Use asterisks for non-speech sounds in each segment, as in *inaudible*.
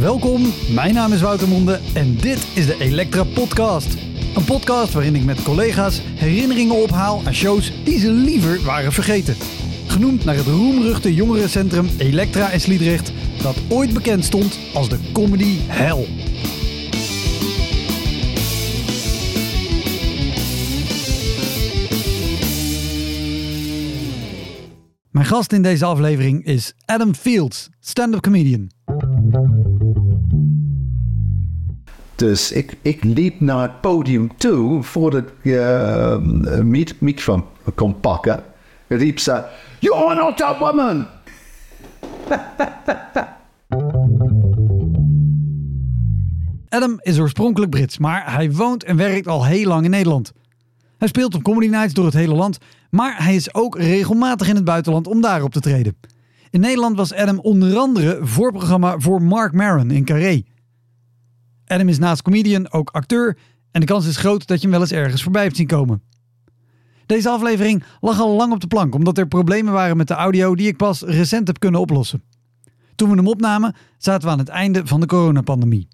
Welkom, mijn naam is Wouter Monde en dit is de Elektra Podcast. Een podcast waarin ik met collega's herinneringen ophaal aan shows die ze liever waren vergeten. Genoemd naar het roemruchte jongerencentrum Elektra in Sliedrecht, dat ooit bekend stond als de comedy hell. Mijn gast in deze aflevering is Adam Fields, stand-up comedian. Dus ik, ik liep naar het podium toe voordat ik uh, een mic- microfoon kon pakken. Riep ze, You are not that woman! Adam is oorspronkelijk Brits, maar hij woont en werkt al heel lang in Nederland. Hij speelt op comedy nights door het hele land, maar hij is ook regelmatig in het buitenland om daar op te treden. In Nederland was Adam onder andere voorprogramma voor Mark Maron in Carré. Adam is naast comedian ook acteur en de kans is groot dat je hem wel eens ergens voorbij hebt zien komen. Deze aflevering lag al lang op de plank omdat er problemen waren met de audio die ik pas recent heb kunnen oplossen. Toen we hem opnamen zaten we aan het einde van de coronapandemie.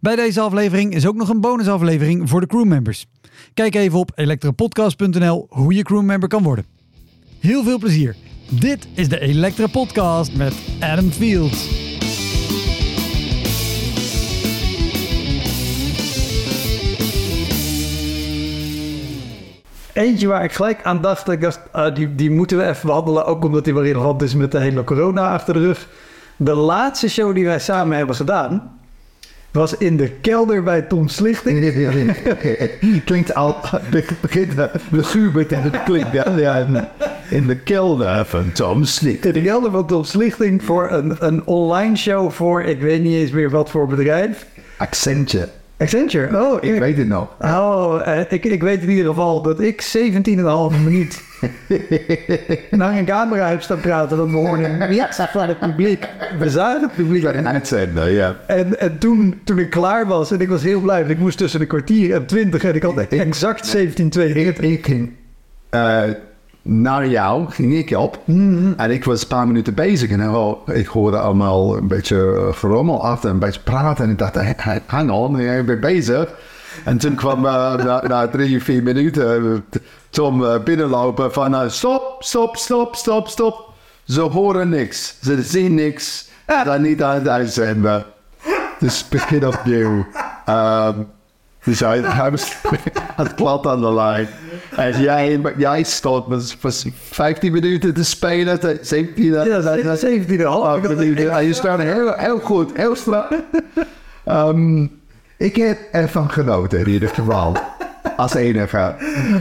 Bij deze aflevering is ook nog een bonusaflevering voor de crewmembers. Kijk even op elektrapodcast.nl hoe je crewmember kan worden. Heel veel plezier. Dit is de Elektra Podcast met Adam Fields. Eentje waar ik gelijk aan dacht, ik dacht ah, die, die moeten we even behandelen. Ook omdat die wel relevant is met de hele corona achter de rug. De laatste show die wij samen hebben gedaan, was in de kelder bij Tom Slichting. klinkt al, het begint de Gubert en het klinkt ja, ja, in de kelder van Tom Slick. In de kelder van Tom Slichting voor een, een online show voor, ik weet niet eens meer wat voor bedrijf. Accentje. Accenture, oh. Ik weet het nog. Oh, eh, ik, ik weet in ieder geval dat ik 17,5 minuut *laughs* naar een camera heb staan praten. Dat we hoorden, ja, van het publiek. We zagen het publiek. Een uitzender, ja. En, en toen, toen ik klaar was, en ik was heel blij, want ik moest tussen een kwartier en 20 en ik had exact 17,42. Ik, ik ging eh, naar jou, ging ik op. En ik was een paar minuten bezig en oh, ik hoorde allemaal een beetje eh, gerommel achter, een beetje praten. En ik dacht, hang on, ik ben bezig. En toen kwam uh, *laughs* na, na drie, vier minuten uh, Tom uh, binnenlopen van uh, stop, stop, stop, stop, stop. Ze horen niks, ze zien niks, zijn niet aan het uitzenden. Dus begin opnieuw. Um, dus hij, hij was *laughs* het plat aan de lijn. En jij, jij stond was 15 minuten te spelen, 17 Ja, 17 minuten. En je staat heel, heel goed, heel strak. Um, ik heb ervan genoten in ieder geval. Als enige.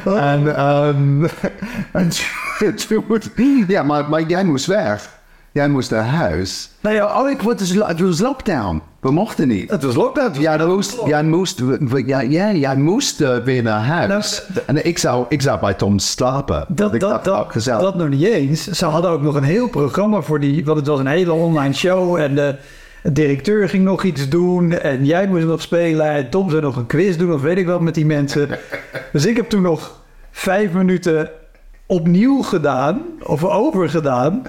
En, um, *laughs* en toen ja, maar, maar jij moest weg. Jij moest naar huis. Nou ja, oh, ik, het, was, het was lockdown. We mochten niet. Het was lockdown. Ja, moest, jij moest, ja, ja, jij moest uh, weer naar huis. Nou, en ik zou, ik zou bij Tom slapen. Dat, dat, dat, dat, dat nog niet eens. Ze hadden ook nog een heel programma voor die, want het was een hele online show en de directeur ging nog iets doen en jij moest nog spelen en Tom zou nog een quiz doen of weet ik wat met die mensen. *laughs* Dus ik heb toen nog vijf minuten opnieuw gedaan of overgedaan.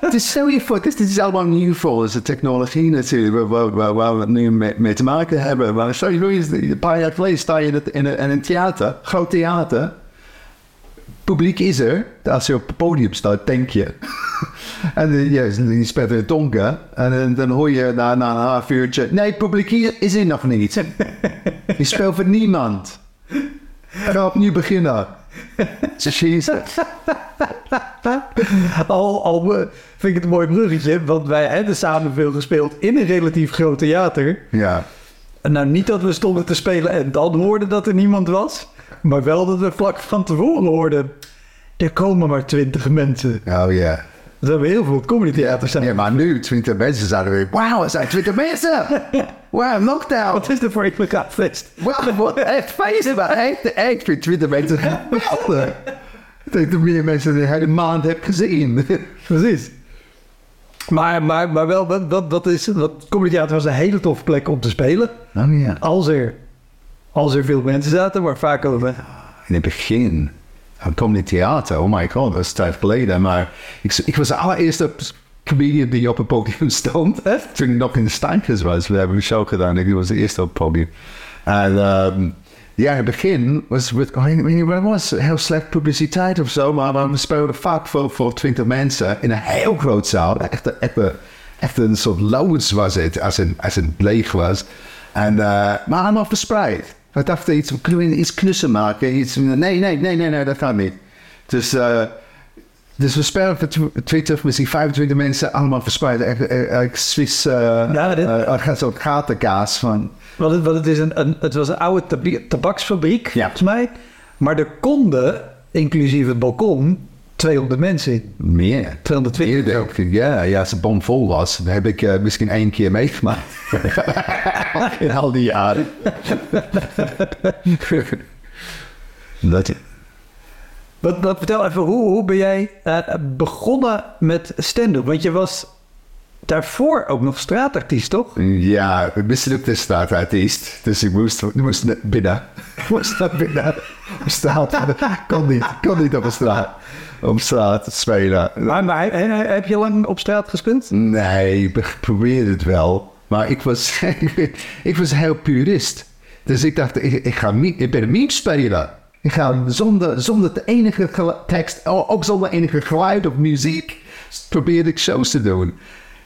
Het is zo voor, dit is allemaal nieuw voor de technologie natuurlijk, waar, waar, waar we het nu mee, mee, te maken hebben. Maar een paar jaar geleden sta je in, een, in een theater, groot theater. Publiek is er, als je op het podium staat, denk je. *laughs* en ja, die speelt in het donker. En dan, dan hoor je na, na een half uurtje, nee, publiek is er nog niet. *laughs* je speelt voor niemand. Ga opnieuw beginnen. Jezus. *laughs* al, al vind ik het een mooi bruggetje, want wij hebben samen veel gespeeld in een relatief groot theater. Ja. Nou, niet dat we stonden te spelen en dan hoorden dat er niemand was, maar wel dat we vlak van tevoren hoorden, er komen maar twintig mensen. Oh ja. Dat hebben we heel veel comedy theaters. Ja, maar nu, 20 mensen, zouden we, wauw, er zijn 20 mensen! *laughs* Wow, lockdown. Wat is er voor immigratiefeest? Wat, wat echt feest, maar echt, echt vind Twitter mensen geweldig. Ik denk dat meer mensen de hele maand heb gezien. *laughs* Precies. Maar, maar, maar wel, dat, dat, dat is, dat Comedy Theater was een hele toffe plek om te spelen. Oh ja. Als er, als er veel mensen zaten, maar vaak over. In het begin, Comedy Theater, oh my god, dat is tijd geleden. Maar ik, ik was de allereerste comedian die op het podium *laughs* stond. Toen ik nog in de Stijnkers was. We hebben een show gedaan, ik was de eerste op het podium. En ehm, ja, in het begin was het, was, heel slecht publiciteit of zo. Maar we speelden vaak voor, voor 20 mensen in een heel groot zaal. Echt, een- soort loods was het, als het, als leeg was. En, eh, maar allemaal verspreid. We dachten iets, iets knussen maken? Iets, nee, nee, nee, nee, nee, dat gaat niet. Dus, eh, dus we spelen voor tw- 20, misschien 25 mensen, allemaal verspreid. Echt Swiss, eh Ja, dit- eh, gatenkaas van... Want het, want het, is een, een, het was een oude tabaksfabriek, Ja. volgens mij. Maar er konden, inclusief het balkon, 200 mensen in. Meer. 220. Eerder ook. Ja, ja, als het bomvol was. Dat heb ik eh, misschien één keer meegemaakt. *laughs* In al die jaren. *laughs* dat, Wat, wat, vertel even, hoe, hoe ben jij eh, begonnen met stand-up? Want je was daarvoor ook nog straatartiest, toch? ja, ook de straatartiest. Dus ik moest, ik moest naar binnen. *laughs* Ik moest naar binnen. Straat. *laughs* kon niet. Kon niet op de straat. Op straat spelen. Maar, maar he- he- heb je lang op straat gespeeld? Nee, ik probeerde het wel. Maar ik was, *laughs* ik was heel purist. Dus ik dacht, ik, ik, ga, ik ben een meme spelen. Ik ga zonder, zonder de enige tekst, ook zonder enige geluid of muziek, probeerde ik shows te doen.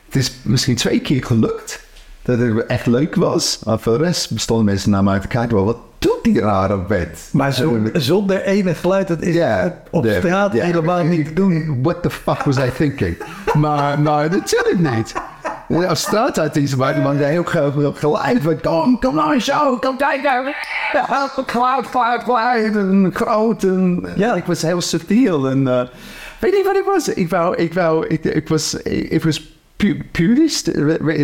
Het is misschien twee keer gelukt. Dat het echt leuk was. Maar voor de rest bestonden mensen naar mij te kijken. Wat doet die rare vent? Maar zo, zonder enig geluid, dat is Ja, op straat helemaal niet te doen. What the fuck was I thinking? maar, maar natuurlijk niet. Als straatartiest waren man heel ge- geluid van kom, kom naar een show, kom kijken. Ja, Geluid, geluid, geluid en groot en ja, ik was heel subtiel en uh, weet je wat ik was? Ik wou, ik wou, ik, ik was, ik, ik was pu purist.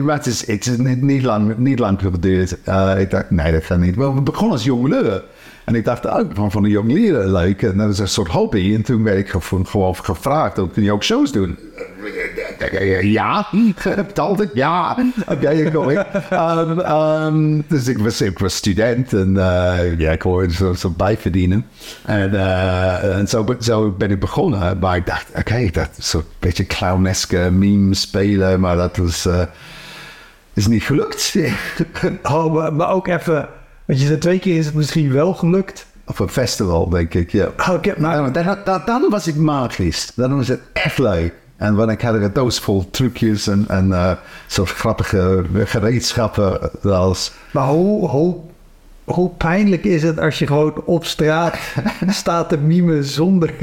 Maar het is, het is niet, niet lang, niet lang geduurd. Uh, ik dacht, nee, dat gaat niet. Wel, we begonnen als jongeleur. En ik dacht, oh, ik vond van de jong leren leuk. En dat is een soort hobby. En toen werd ik gewoon, gewoon gevraagd, oh, kun je ook shows doen? Ja, betaald ik? Ja. Oké, ik kom ik. Um, um, dus ik was, ik was student en uh, ja, ik hoorde zo, zo bijverdienen. En, uh, en zo, zo ben ik begonnen. Maar ik dacht, oké, okay, dat is zo'n beetje clowneske meme spelen. Maar dat was, uh, is niet gelukt. *laughs* oh, maar, maar ook even... Want je zei twee keer is het misschien wel gelukt. Op een festival, denk ik, ja. Oh, okay, maar... dan, dan, dan was ik magisch. Dan was het echt leuk. En want ik had een doos vol trucjes en, en uh, soort grappige gereedschappen. Als... Maar hoe, hoe, hoe pijnlijk is het als je gewoon op straat *laughs* staat te mimen zonder...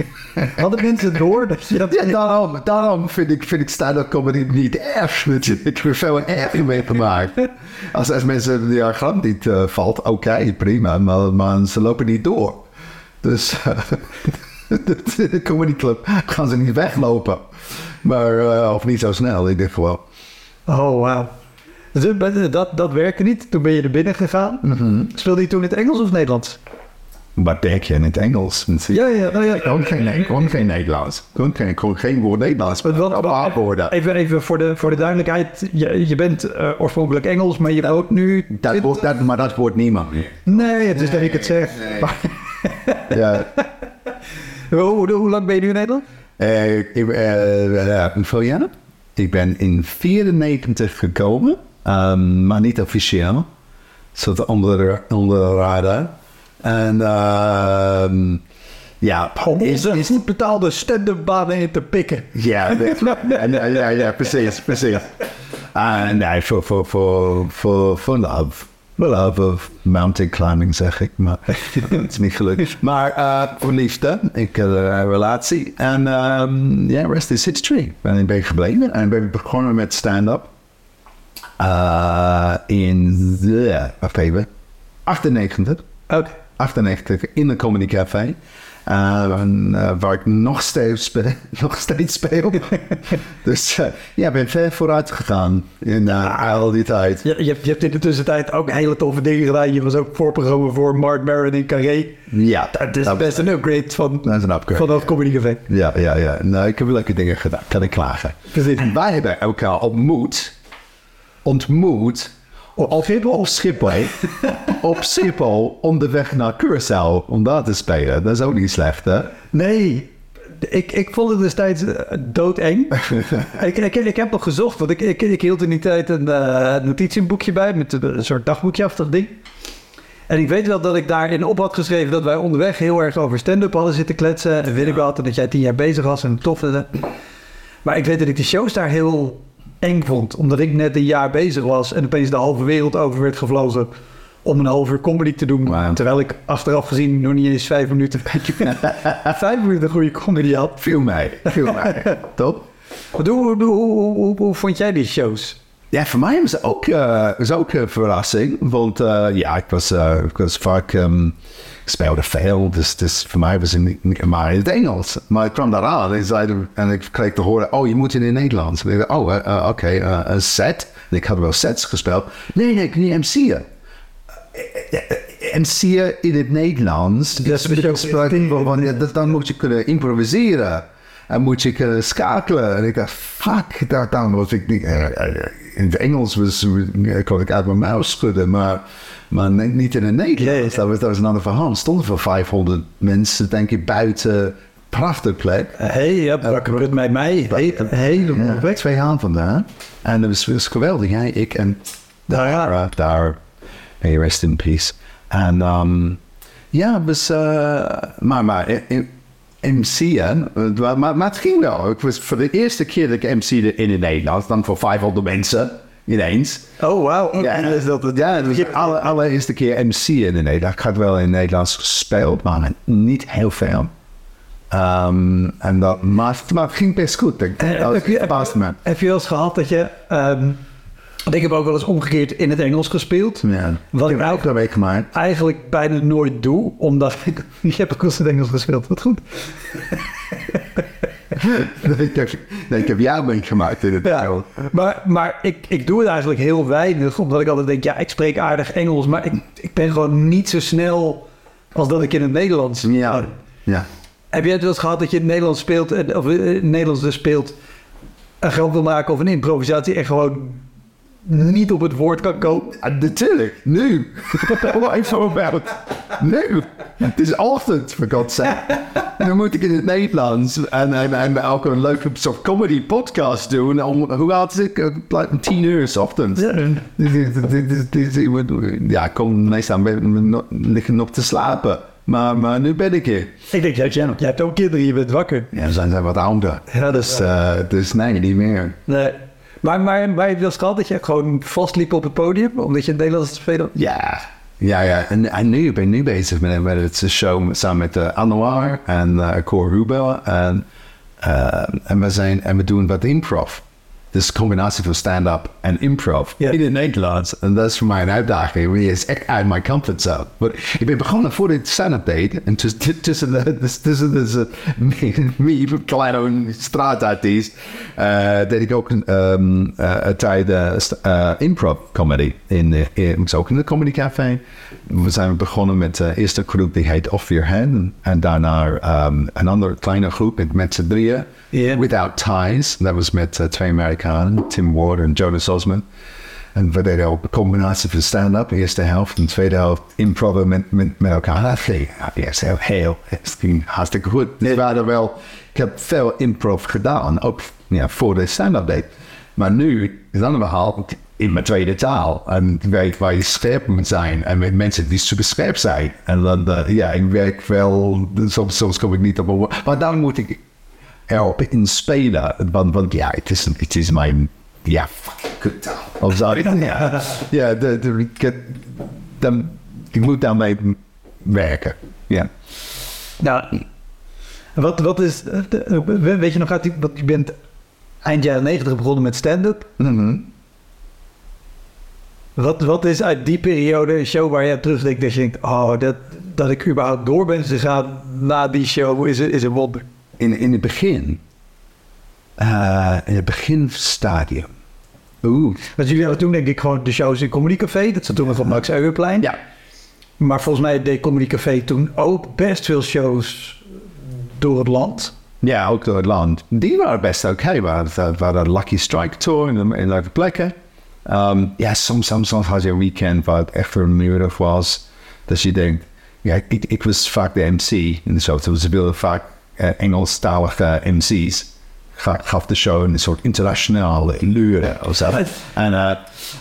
Hadden mensen door dat je dat... Ja, daarom, daarom vind ik, vind ik stand-up comedy niet erg. Ik heb veel erg mee gemaakt. Als, als mensen die ja, grap niet uh, valt, oké, okay, prima. Maar, maar ze lopen niet door. Dus uh, *laughs* de comedyclub gaan ze niet weglopen. Maar, uh, of niet zo snel, in dit geval. Oh, wauw. Dat, dat werkte niet. Toen ben je er binnen gegaan. Mm -hmm. Speelde je toen in het Engels of Nederlands? Wat denk je in het Engels? Ja, ja, nou ja. Gewoon geen, gewoon geen Nederlands. Gewoon geen, gewoon geen woord Nederlands. Maar wat, woorden. Even, even voor, de, voor de duidelijkheid. Je, je bent uh, oorspronkelijk Engels, maar je woont nu... Dat woord, dat, maar dat wordt niemand meer. Nee, het is nee, dat ik het zeg. Nee. Maar, *laughs* ja. hoe, hoe, hoe, lang ben je nu in Nederland? Uh, ik, uh? Ik ben in 94 gekomen, um, maar niet officieel. Soort onder, onder de radar. En uh, ja, om is goed betaalde stand-up banen in te pikken. Ja, *laughs* ja, ja, ja, precies, precies. En nee, voor, voor, voor, voor, voor love. Love of mountain climbing, zeg ik, maar *laughs* het is niet gelukt. Maar uh, voor liefde, ik had een relatie. En um, ja, rest is history. En ik ben gebleven en ik ben begonnen met stand-up. Uh, in, de, even, 98. Oké. Okay. 98 in de Comedy Café. Uh, en, uh, waar ik nog steeds, speel, *laughs* nog steeds speel. *laughs* dus uh, ja, ik ben ver vooruit gegaan in al die tijd. Je, je, hebt, je hebt in de tussentijd ook hele toffe dingen gedaan. Je was ook voorprogramma voor Mark Maron in Carré. Ja. Dat is best een upgrade van, dat is een upgrade. van dat Comedy Café. Ja, ja, ja. Nou, ik heb leuke dingen gedaan. Kan ik klagen. Precies. Wij hebben elkaar ontmoet. Ontmoet op Schiphol? *laughs* Op Schiphol. op onderweg naar Curaçao om daar te spelen. Dat is ook niet slecht, hè? Nee. Ik, ik vond het destijds uh, doodeng. *laughs* ik, ik, ik heb nog gezocht, want ik, ik, ik hield in die tijd een uh, notitieboekje bij met een soort dagboekje af dat ding. En ik weet wel dat ik daarin op had geschreven dat wij onderweg heel erg over stand-up hadden zitten kletsen. En weet ik wel, dat jij tien jaar bezig was en tof. Maar ik weet dat ik de shows daar heel eng vond. Omdat ik net een jaar bezig was en opeens de halve wereld over werd gevlogen om een half uur comedy te doen. Wow. Terwijl ik achteraf gezien nog niet eens vijf minuten, *laughs* vijf minuten goede comedy had. Viel mij, viel mij. *laughs* Top. Hoe, hoe, hoe, hoe, hoe vond jij die shows? Ja, voor mij was het ook, uh, was ook een verrassing. Want uh, ja, ik was, uh, ik was vaak... Um, ik speelde veel, dus, dus voor mij was het niet maar in het Engels. Maar ik kwam daar aan en, en ik kreeg te horen... Oh, je moet in het Nederlands. En ik dacht, oh, oké, okay, een set. En ik had wel sets gespeeld. Nee, nee, ik niet MC'en. MC'en in het Nederlands. Dat dan moet je kunnen improviseren. En moet je kunnen schakelen. En ik dacht, fuck, daar, dan was ik niet... in het Engels was, kon ik uit mijn mouw schudden, maar, maar niet in het Nederlands. Dat, was, dat was een ander verhaal. Er stonden voor 500 mensen, denk ik, buiten. Prachtig plek. Hé, hey, ja, uh, met mij. Hey, helemaal ja, Twee vandaan. En dat was, was geweldig. Hè? Ik en daar, daar, may rest in peace. En um, ja, het was, uh, maar, maar in, MC'en, maar, maar het ging wel. Ik was voor de eerste keer dat ik MC'de in het Nederlands, dan voor 500 mensen ineens. Oh, wauw. Ja, is dat het? Ja, het was de alle, allereerste keer MC in het Nederlands. Ik had wel in het Nederlands gespeeld, maar niet heel veel. Um, en dat, maar, maar het ging best goed. Ik, uh, dat heb, je, heb, me. heb je wel eens gehad dat je... Um, ik heb ook wel eens omgekeerd in het Engels gespeeld. Ja, wat ik ook dat gemaakt. eigenlijk bijna nooit doe, omdat ik... *laughs* Je hebt ook eens in het Engels gespeeld, wat goed. *laughs* nee, ik heb, nee, ik heb jou meegemaakt in het ja, Engels. Maar, maar ik, ik doe het eigenlijk heel weinig, omdat ik altijd denk, ja, ik spreek aardig Engels, maar ik, ik ben gewoon niet zo snel als dat ik in het Nederlands. Ja, ja. Heb jij het wel eens gehad dat je in het Nederlands speelt, of in het Nederlands dus speelt, een grap wil maken of een improvisatie en gewoon niet op het woord kan komen? Ja, natuurlijk, nu. What I'm so about. Nu. Het is ochtend, voor God sake. En dan moet ik in het Nederlands en, en, en ook een leuke soort comedy podcast doen. Om, hoe oud is ik? Om tien uur ochtends. Ja. ja, ik kom meestal liggen op te slapen. Maar, maar nu ben ik hier. Ik denk, jij, jij hebt ook kinderen, je bent wakker. Ja, zijn ze wat ouder. Ja, dus, uh, dus nee, niet meer. Nee. Maar, maar, maar je gehad dat je gewoon vastliep op het podium, omdat je het Nederlands speelde? Ja, ja, ja. En, en nu ik ben nu bezig met, met het show samen met uh, Anwar en uh, Cor Rubel. En, uh, en, we zijn, en we doen wat improv. Dus een combinatie van stand-up en improv in het Nederlands. En dat is voor mij een uitdaging. Die is echt uit mijn comfortzone. Maar ik ben begonnen voor dit stand-up date. En *laughs* tussen, de, tussen, tussen *laughs* me, kleine straatartiest, uh, deed ik ook een um, uh, tijd uh, improv comedy. In, de, in, ook in de Comedy Café. We zijn begonnen met de eerste groep die heet Off Your Hand. En daarna um, een andere kleine groep met, z'n drieën. Ja. Without Ties. Dat was met twee Amerikanen, Tim Ward en Jonas Osman. En we deden een combinatie van stand-up, de eerste helft. En de tweede helft improven met, met, met elkaar. Dat ging heel, ging hartstikke goed. Dus we hadden wel, ik heb veel improv gedaan, ook ja, voor de stand-up date. Maar nu is het andere verhaal in mijn tweede taal. En ik weet waar je scherp moet zijn. En met mensen die super scherp zijn. En dan, uh, ja, ik werk wel, soms, soms kom ik niet op een woord. Maar dan moet ik erop inspelen. Want, want ja, het is, het is mijn, ja, kutaal. Of zo. Ja, ja de, de, ik, dan, ik moet daarmee werken. Ja. Nou, wat, wat is, weet je nog uit, want je bent eind jaren negentig begonnen met stand-up. Mm -hmm. Wat, wat is uit die periode een show waar je terugdenkt dat je denkt, oh, dat, dat ik überhaupt door ben gegaan na die show is, is een wonder. In, in het begin, eh, in het beginstadium. Oeh. Want jullie hadden toen denk ik gewoon de shows in Comedy Café. Dat zat toen nog op Max Euwerplein. Ja. Maar volgens mij deed Comedy Café toen ook best veel shows door het land. Ja, ook door het land. Die waren best oké. Hadden- we hadden een Lucky Strike Tour in, in leuke plekken. Ehm, ja, soms, soms, soms had je een weekend wat echt vermoeiend was. Dat je denkt, ja, ik, ik was vaak de MC in de show. Dus ze wilden vaak Engelstalige MC's. Ga- Gaf de show een soort internationale allure of zo. En, eh,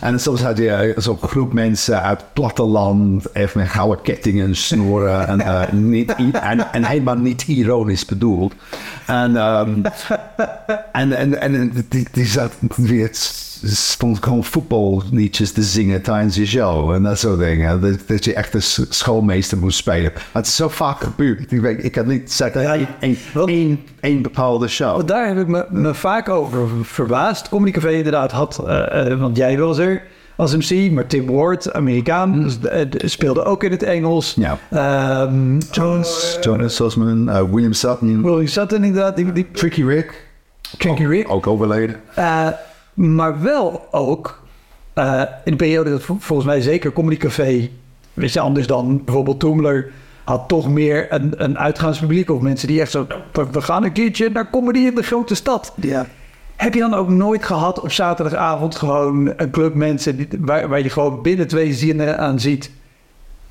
en soms had je zo'n groep mensen uit het platteland, even met gouden kettingen, snoeren. En, eh, *laughs* niet, en, en helemaal niet ironisch bedoeld. En, ehm, en, en, en die, die zat weer, stond gewoon voetballiedjes te zingen tijdens je show. En dat soort dingen. Dat, dat je echt s- schoolmeester moest spelen. Maar het is zo vaak gebeurd. Ik, weet, ik kan niet zeggen Ja, één, één, één bepaalde show. Daar heb ik me, me vaak over verbaasd. Comedy Café inderdaad had, eh, eh, want jij was er als MC, maar Tim Ward, Amerikaan, dus, eh, speelde ook in het Engels. Ja. Ehm, Jones, Jonas Sussman, uh, William Sutton, William Sutton inderdaad, die, die Tricky Rick, Tricky Rick. ook overleden. Eh, maar wel ook eh, in de periode dat vol- volgens mij zeker Comedy Café, weet je, anders dan bijvoorbeeld Toomler, had toch meer een, een uitgaanspubliek of mensen die echt zo, we, we gaan een keertje naar comedy in de grote stad. Ja. Heb je dan ook nooit gehad op zaterdagavond gewoon een club mensen die, waar, waar je gewoon binnen twee zinnen aan ziet,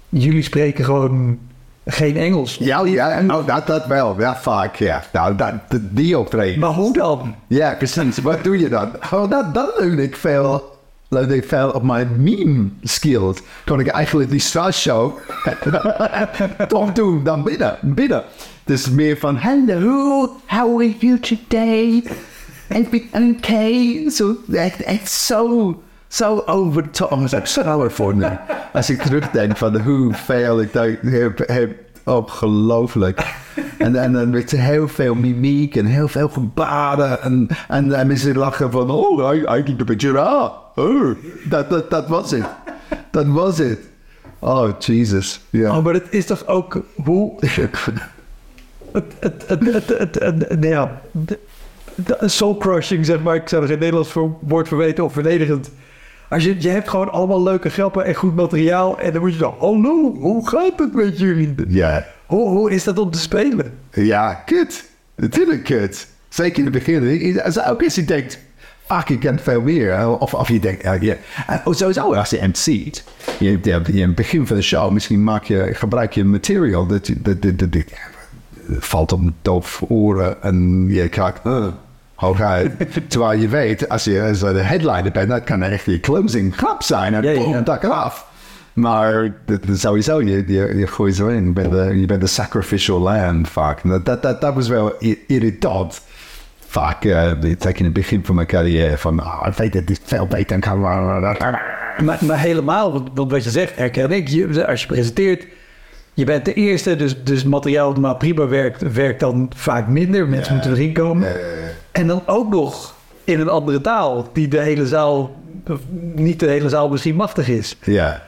jullie spreken gewoon geen Engels. Ja, ja nou, dat, dat wel. Ja, vaak, ja. Nou, dat, die optreden. Maar hoe dan? Ja, precies. Wat doe je dan? Oh, dat, dat ik veel. Ik veel op mijn meme skills. Kon ik eigenlijk die straatshow *laughs* toch doen dan binnen. binnen. Dus meer van, hello, how are you today? Everything okay? Zo, echt, echt zo, zo over top. Dat is ook zo voor me. Als ik terugdenk van hoeveel ik daar heb, heb ongelooflijk. En, en dan werd er heel veel mimiek en heel veel gebaren. En, en, en mensen lachen van, oh, hij- eigenlijk een beetje raar. Oh, dat, dat, dat was het. Dat was het. Oh, Jesus. Ja. Oh, maar het is toch ook hoe *laughs* het, het, het, het, het, het- het- nee, ja, soul crushing, zeg maar. Ik zou er geen Nederlands voor, woord voor weten of verdedigend. Als je, je hebt gewoon allemaal leuke grappen en goed materiaal. En dan moet je dan, hallo, hoe gaat het met jullie? ja. Hoe, hoe is dat om te spelen? Ja, kut. Natuurlijk kut. Zeker in het begin. Ook als je denkt, fuck, ik ken veel meer. Of, of je denkt, ja, ja. En ook sowieso als je MC't, je, je, je, in het begin van de show, misschien maak je, gebruik je material dat, dat, dat, dat, dat valt op doof oren en je krijgt, uh, hoog uit. *laughs* Terwijl je weet, als je als je de headliner bent, dat kan echt je closing grap zijn. En Ja, boom, ja. dak eraf. Maar dat- dat sowieso, je, je, je gooit zo in. Je bent de, je bent de sacrificial lamb vaak. Dat, dat, dat, dat was wel irritant. Vaak, uh, zeker in het begin van mijn carrière, van ah, ik weet dat dit veel beter kan. Maar, maar helemaal, want, want wat je zegt, herken ik. Je, als je presenteert, je bent de eerste, dus, dus materiaal dat maar prima werkt, werkt dan vaak minder. Mensen moeten erin komen. En dan ook nog in een andere taal, die de hele zaal, niet de hele zaal misschien machtig is. Ja.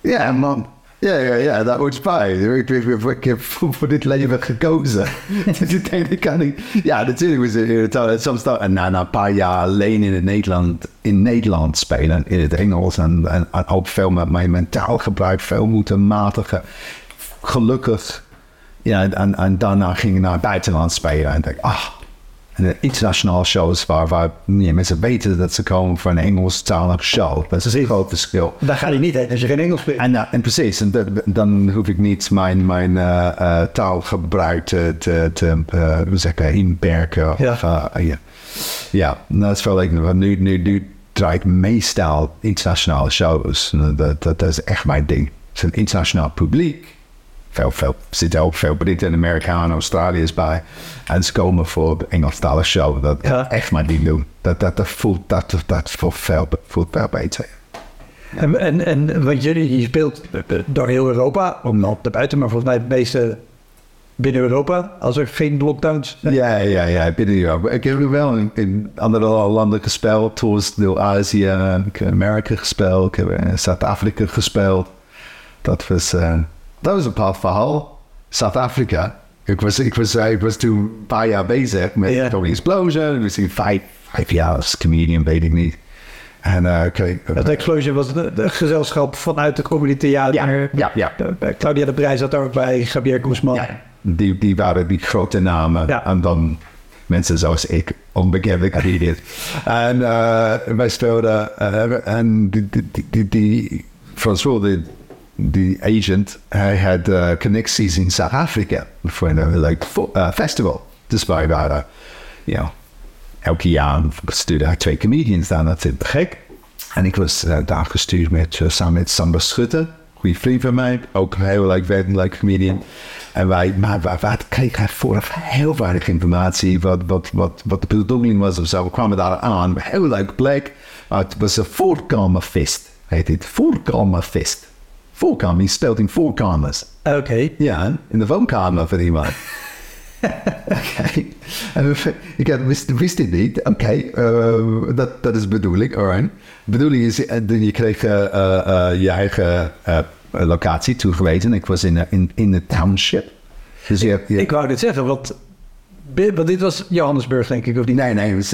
Ja, man. Ja, ja, ja, dat hoort bij. Ik, heb voor, dit leven gekozen. *laughs* dus ik denk, ik kan niet... Ja, natuurlijk was het. Soms dan, en na, na een paar jaar alleen in, het Nederland, in Nederland spelen, in het Engels, en, en, en ook veel met mijn mentaal gebruik, veel moeten matigen. Gelukkig. Ja, en, en daarna ging ik naar het buitenland spelen en denk, ah, en de internationale shows waar, waar ja, mensen weten dat ze komen voor een Engelstalige show. Dat is een groot verschil. Daar ga je niet heen als je geen Engels spreekt. En, uh, en precies, en dan hoef ik niet mijn, mijn uh, uh, taalgebruik te, te, te uh, hoe zeg ik, inperken. Ja. Of, ja. ja, dat is wel leuk. Nu, nu, nu draai ik meestal internationale shows. Dat, dat, dat is echt mijn ding. Het is een internationaal publiek. Veel, veel, zitten ook veel Britten en Amerikanen en Australiërs bij. En ze komen voor de Engelstalige show. Dat Ja. echt mijn ding doen. Dat, dat, dat voelt, dat, dat voelt, veel, voelt veel beter. En, en, en want jullie, je speelt door heel Europa, om op de buiten, maar volgens mij het meeste binnen Europa, als er geen lockdowns zijn. Ja, ja, ja, binnen Europa. Ik heb wel in, in andere landen gespeeld. Tours door Azië. Ik heb Amerika gespeeld. Ik heb in Zuid-Afrika gespeeld. dat was, eh, dat was een bepaald verhaal. South Africa. Ik was, ik was, eh, ik was toen een paar jaar bezig met. Tony Explosion. Misschien vijf, vijf jaar als comedian, weet ik niet. En eh, oké. Dat Explosion was de gezelschap vanuit de comedy theater. Ja, ja, ja. De- Claudia de Brij zat daar ook bij, Javier Guzman. Ja, die, die waren die grote namen. Ja. En dan mensen zoals ik, onbekende *laughs* comedians. en eh, wij speelden... eh, en die, die, die, die, die François, die, die agent, had eh, connecties in South Africa voor een like, fo- eh, festival. Dus wij waren, you jaar stuurde hij twee comedians daar naartoe. Gek. En ik was eh, daar gestuurd met, eh, samen met Samba Schutte, goede vriend van mij, ook een heel leuk, like, leuk comedian. En wij, kregen vooraf heel weinig informatie wat, de bedoeling was of zo. We kwamen daar aan, heel leuk plek. Het was een voorkamerfeest, heet het. Voorkamerfeest. Voorkamer, je speelt in voorkamers. Oké. Ja, in de woonkamer van iemand. *laughs* Oké. En we- Ik had- wist, wist dit niet. Oké, eh, dat, dat is de bedoeling. Alright. De bedoeling is, eh, je kreeg eh, je eigen locatie toegewezen. Ik was in, in, in de township. Dus je, hebt- je, Ik wou dit zeggen, want, want dit was Johannesburg, denk ik, of niet? Nee, nee, het is,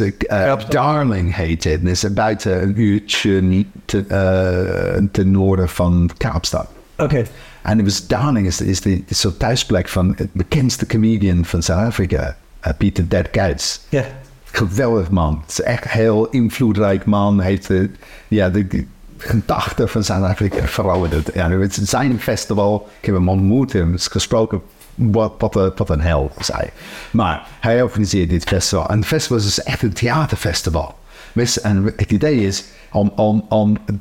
is eh, eh. Darling heet het. Het is buiten een uurtje niet te, eh, ten noorden van Kaapstad. Oké. En het was Darling is, is de is zo'n thuisplek van het bekendste comedian van Zuid-Afrika, Pieter Derkuits. Ja. Geweldig man. Het is echt een heel invloedrijk man. Heeft de, ja, de, gedachten van Zuid-Afrika verouderd. Ja, het is zijn festival. Ik heb hem ontmoet en is gesproken. Wat, wat, een- wat een hel, zei hij. Maar hij organiseert dit festival. En het festival is dus echt een theaterfestival. En het idee is om, om, om eh,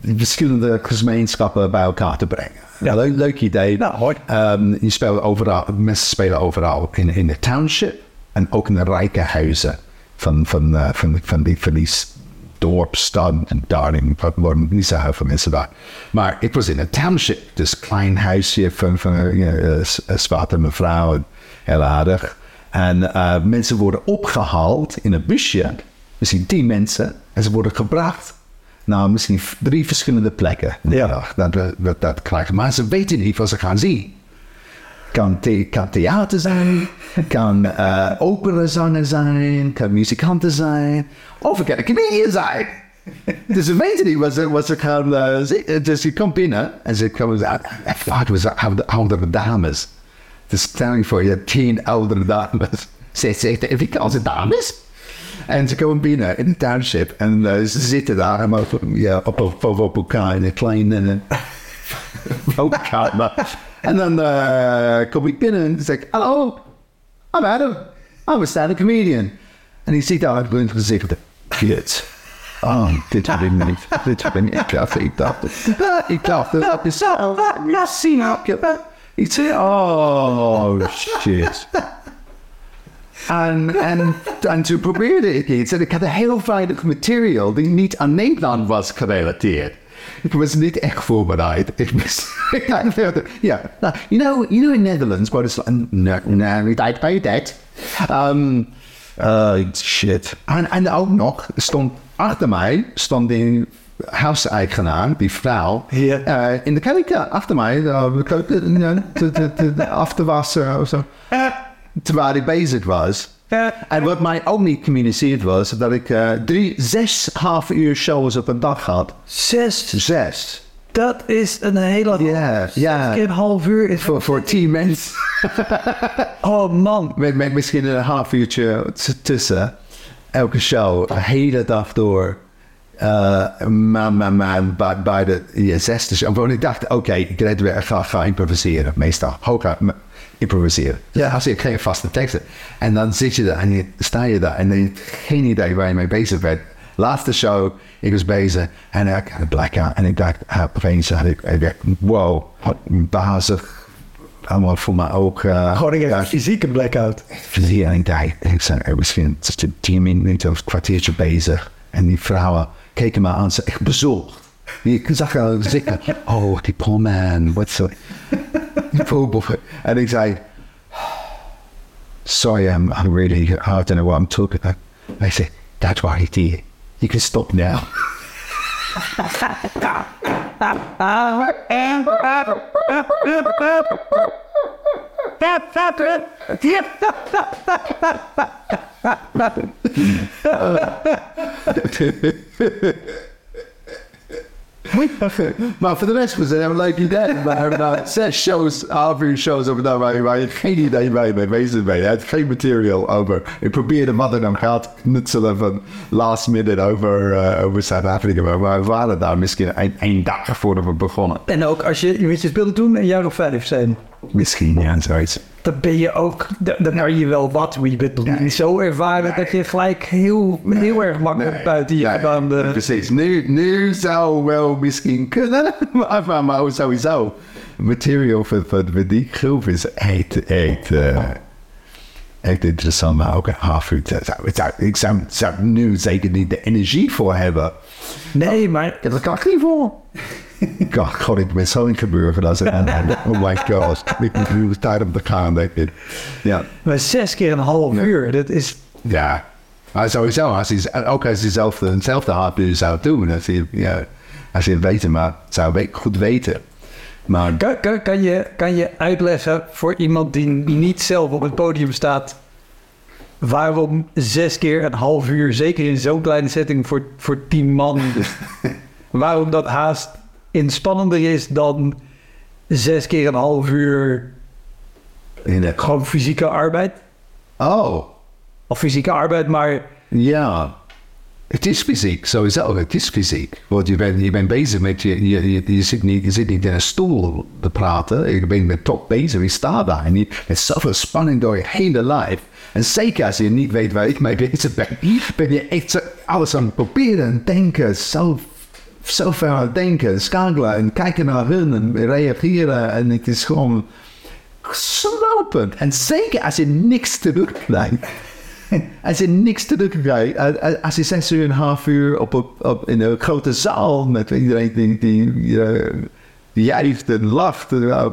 de verschillende gemeenschappen bij elkaar te brengen. Ja. Leuk, leuk idee. Nou, mooi. Ehm, je speelt overal, mensen spelen overal in, in de township en ook in de rijke huizen van, van, eh, van, van die, van die s- dorp, stad en Darling. Er wonen niet zo heel veel mensen daar. Maar ik was in een township, dus klein huisje van, van uh, zwarte mevrouw, heel aardig. En eh, mensen worden opgehaald in een busje, misschien tien mensen, en ze worden gebracht naar misschien drie verschillende plekken. Ja. dat, dat, dat. Maar ze weten niet wat ze gaan zien. Kan, kan theater zijn, kan eh operazanger zijn, kan muzikanten zijn, of het kan een comedian zijn. dus ze weten niet wat ze, wat ze eh, zien. Dus je komt binnen en ze komen uit. Vaak was oude- oudere dames. Dus stel je voor, je tien oudere dames. Ze zegt, Afrikaanse dames? En ze komen binnen in de township en eh, ze zitten daar helemaal ja, op, op, op, op elkaar in een klein *laughs* eh, woonkamer. En dan eh, kom ik binnen en I'm Adam, I'm a stand-up comedian. En die ziet daar uit hun gezicht, kut. Oh, dit heb ik niet. Dit heb ik niet. Ik dacht, ik dacht, dat is zo. Ja, zie je. Ik zei, oh, shit. En, en, en toen probeerde ik iets. En ik had een heel weinig material die niet aan Nederland was gerelateerd. Ik was niet echt voorbereid. Ik was... *laughs* ja, nou, you know, you know in Netherlands, what is... No, no, we died by that. Um, uh, shit. En, en ook nog, stond achter mij, stond die huiseigenaar, die vrouw, Ja. eh, in de keuken achter mij, uh, de keuken, uh, te, te, te- af te wassen of zo. Terwijl ik bezig was. En wat mij ook niet gecommuniceerd was, dat ik eh, drie, zes half uur shows op een dag had. Zes. Zes. Dat is een hele... Ja, ja. Een half uur. Is... Voor, voor tien mensen. *laughs* Oh man. Met, met misschien een half uurtje tussen. Elke show, de hele dag door. Eh, maar, maar, maar bij, bij de ja, zesde show. Want ik dacht, oké, ik red weer, ga, ga improviseren. Meestal, m- improviseren. Ja. Als ik geen vaste teksten. En dan zit je daar en je, sta je daar en je hebt geen idee waar je mee bezig bent. Laatste show, ik was bezig en ik had een blackout. En ik dacht, ah, opeens had ik, ik dacht, wow, wat bazig. Allemaal voor mijn ogen. Gewoon een Ja, fysieke blackout. plezier. En ik dacht, ik zei, misschien tien minuten of een kwartiertje bezig. En die vrouwen keken me aan, ze echt bezorgd. Ik zag al zeker, *laughs* oh, die poor man, wat zo. Die *laughs* poor boy. En ik zei, sorry, I'm, I'm really, I don't know what I'm talking about. Hij zei, that's what he did. You can stop now. *laughs* maar voor de rest was het een leuk idee. We hebben nou zes shows, half uur shows over daar waar, waar je geen idee mee mee bezig bent. Je hebt geen material over. Ik probeerde wat er dan gaat knutselen van last minute over, uh, over Zuid-Afrika. Maar we waren daar misschien een dag voordat we begonnen. En ook als je, je speelde toen een jaar of vijf zijn. Misschien, ja, zoiets. Dan ben je ook, dan kan je wel wat, maar je bent niet zo ervaren dat je gelijk heel, heel erg makkelijk buiten je gedaan de... Precies. Nu, nu zou wel misschien kunnen, *laughs* maar, maar, sowieso. Material voor, voor die groep is echt, echt, eh, echt interessant, maar ook een half uur. ik zou, zou nu zeker niet de energie voor hebben. Nee, maar dat kan ik niet voor. God, God, ik ben zo ingeburgerd als het Oh my god. Ik moet nu de tijd op de gaan, denk ik. Ja. maar zes keer een half uur, dat is... Ja, maar sowieso, als hij, ook als hij zelf hetzelfde hardware zou doen, als hij, ja, als hij het weten, maar zou goed weten. Maar Kan, kan, kan, je, kan je uitleggen voor iemand die niet zelf op het podium staat... waarom zes keer een half uur, zeker in zo'n kleine setting voor, voor tien man... *laughs* waarom dat haast inspannender is dan zes keer een half uur in de, gewoon fysieke arbeid? oh, Of fysieke arbeid, maar ja. Het is fysiek, sowieso. Het is fysiek. Want je bent, je bent bezig met je, je, je, zit niet, je zit niet in een stoel te praten. Je bent met top bezig, je staat daar. En je, met zoveel spanning door je hele lijf. En zeker als je niet weet waar ik mee bezig ben, ben je echt zo, alles aan het proberen en denken. Zo, zo ver aan het denken, schakelen en kijken naar hun en reageren. En het is gewoon slopend. En zeker als je niks terugkrijgt. *laughs* Als je niks terugkrijgt, eh, als je zes uur en een half uur op, op, op, in een grote zaal met iedereen die, die, eh, die juicht en lacht, eh,